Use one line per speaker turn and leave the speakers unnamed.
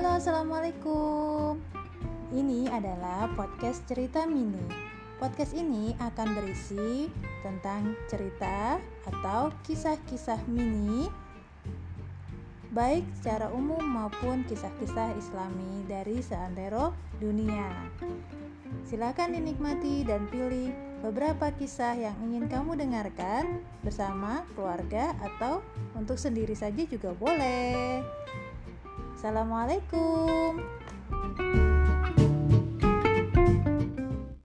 Assalamualaikum. Ini adalah podcast cerita mini. Podcast ini akan berisi tentang cerita atau kisah-kisah mini baik secara umum maupun kisah-kisah islami dari seantero dunia. Silakan dinikmati dan pilih beberapa kisah yang ingin kamu dengarkan bersama keluarga atau untuk sendiri saja juga boleh. Assalamualaikum.